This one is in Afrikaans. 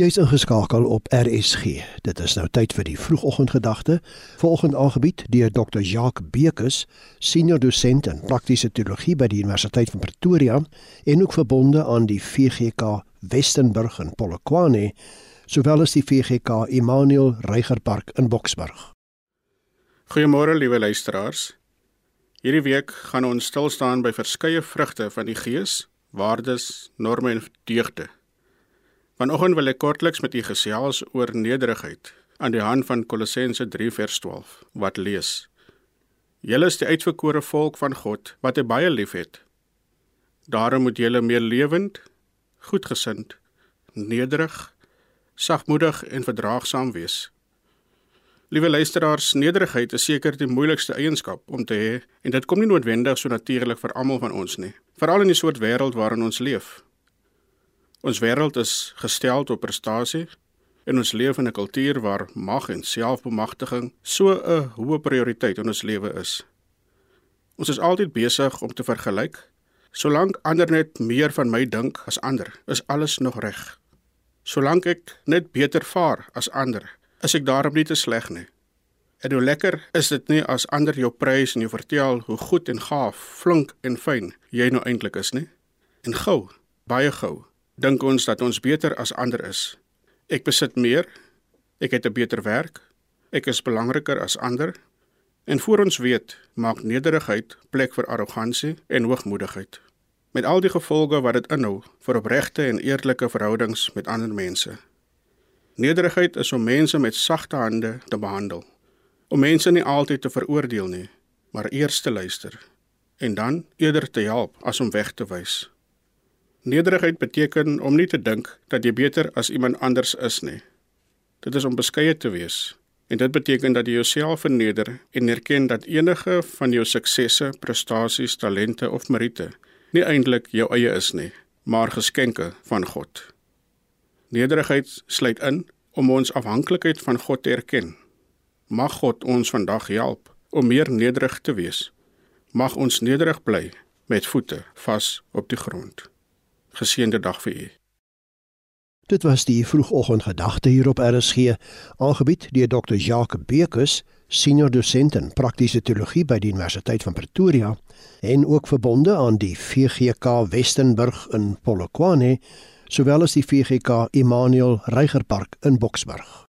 Jy's ingeskakel op RSG. Dit is nou tyd vir die vroegoggendgedagte. Volgende aangebied deur Dr. Jacques Bekus, senior dosent in praktiese teologie by die Universiteit van Pretoria en ook verbonde aan die VGK Westenburg in Polokwane, sowel as die VGK Immanuel Reigerpark in Boksburg. Goeiemôre liewe luisteraars. Hierdie week gaan ons stil staan by verskeie vrugte van die Gees, waardes, norme en deugde. Vanoggend wil ek kortliks met u gesels oor nederigheid aan die hand van Kolossense 3 vers 12 wat lees: Julle is die uitverkore volk van God wat hy baie liefhet. Daarom moet julle meer lewend, goedgesind, nederig, sagmoedig en verdraagsaam wees. Liewe luisteraars, nederigheid is seker die moeilikste eienskap om te hê en dit kom nie noodwendig so natuurlik vir almal van ons nie, veral in die soort wêreld waarin ons leef. Ons wêreld is gestel op prestasie en ons leef in 'n kultuur waar mag en selfbemagtiging so 'n hoë prioriteit in ons lewe is. Ons is altyd besig om te vergelyk. Solank ander net meer van my dink as ander, is alles nog reg. Solank ek net beter vaar as ander, is ek daarom nie te sleg nie. En hoe lekker is dit nie as ander jou prys en jou vertel hoe goed en gaaf, flink en fyn jy nou eintlik is nie? En gou, baie gou, dink ons dat ons beter as ander is. Ek besit meer. Ek het 'n beter werk. Ek is belangriker as ander. En voor ons weet, maak nederigheid plek vir arrogansie en hoogmoedigheid. Met al die gevolge wat dit inhou vir opregte en eerlike verhoudings met ander mense. Nederigheid is om mense met sagte hande te behandel. Om mense nie altyd te veroordeel nie, maar eers te luister en dan eerder te help as om weg te wys. Nederigheid beteken om nie te dink dat jy beter as iemand anders is nie. Dit is om beskeie te wees. En dit beteken dat jy jouself verneder en erken dat enige van jou suksesse, prestasies, talente of meriete nie eintlik jou eie is nie, maar geskenke van God. Nederigheid sluit in om ons afhanklikheid van God te erken. Mag God ons vandag help om meer nederig te wees. Mag ons nederig bly met voete vas op die grond. Geseënde dag vir u. Dit was die vroegoggendgedagte hier op RSG, aangebied deur Dr. Jacques Bekus, senior dosent in praktiese teologie by die Universiteit van Pretoria en ook verbonde aan die VGK Westenburg in Polokwane, sowel as die VGK Immanuel Reigerpark in Boksburg.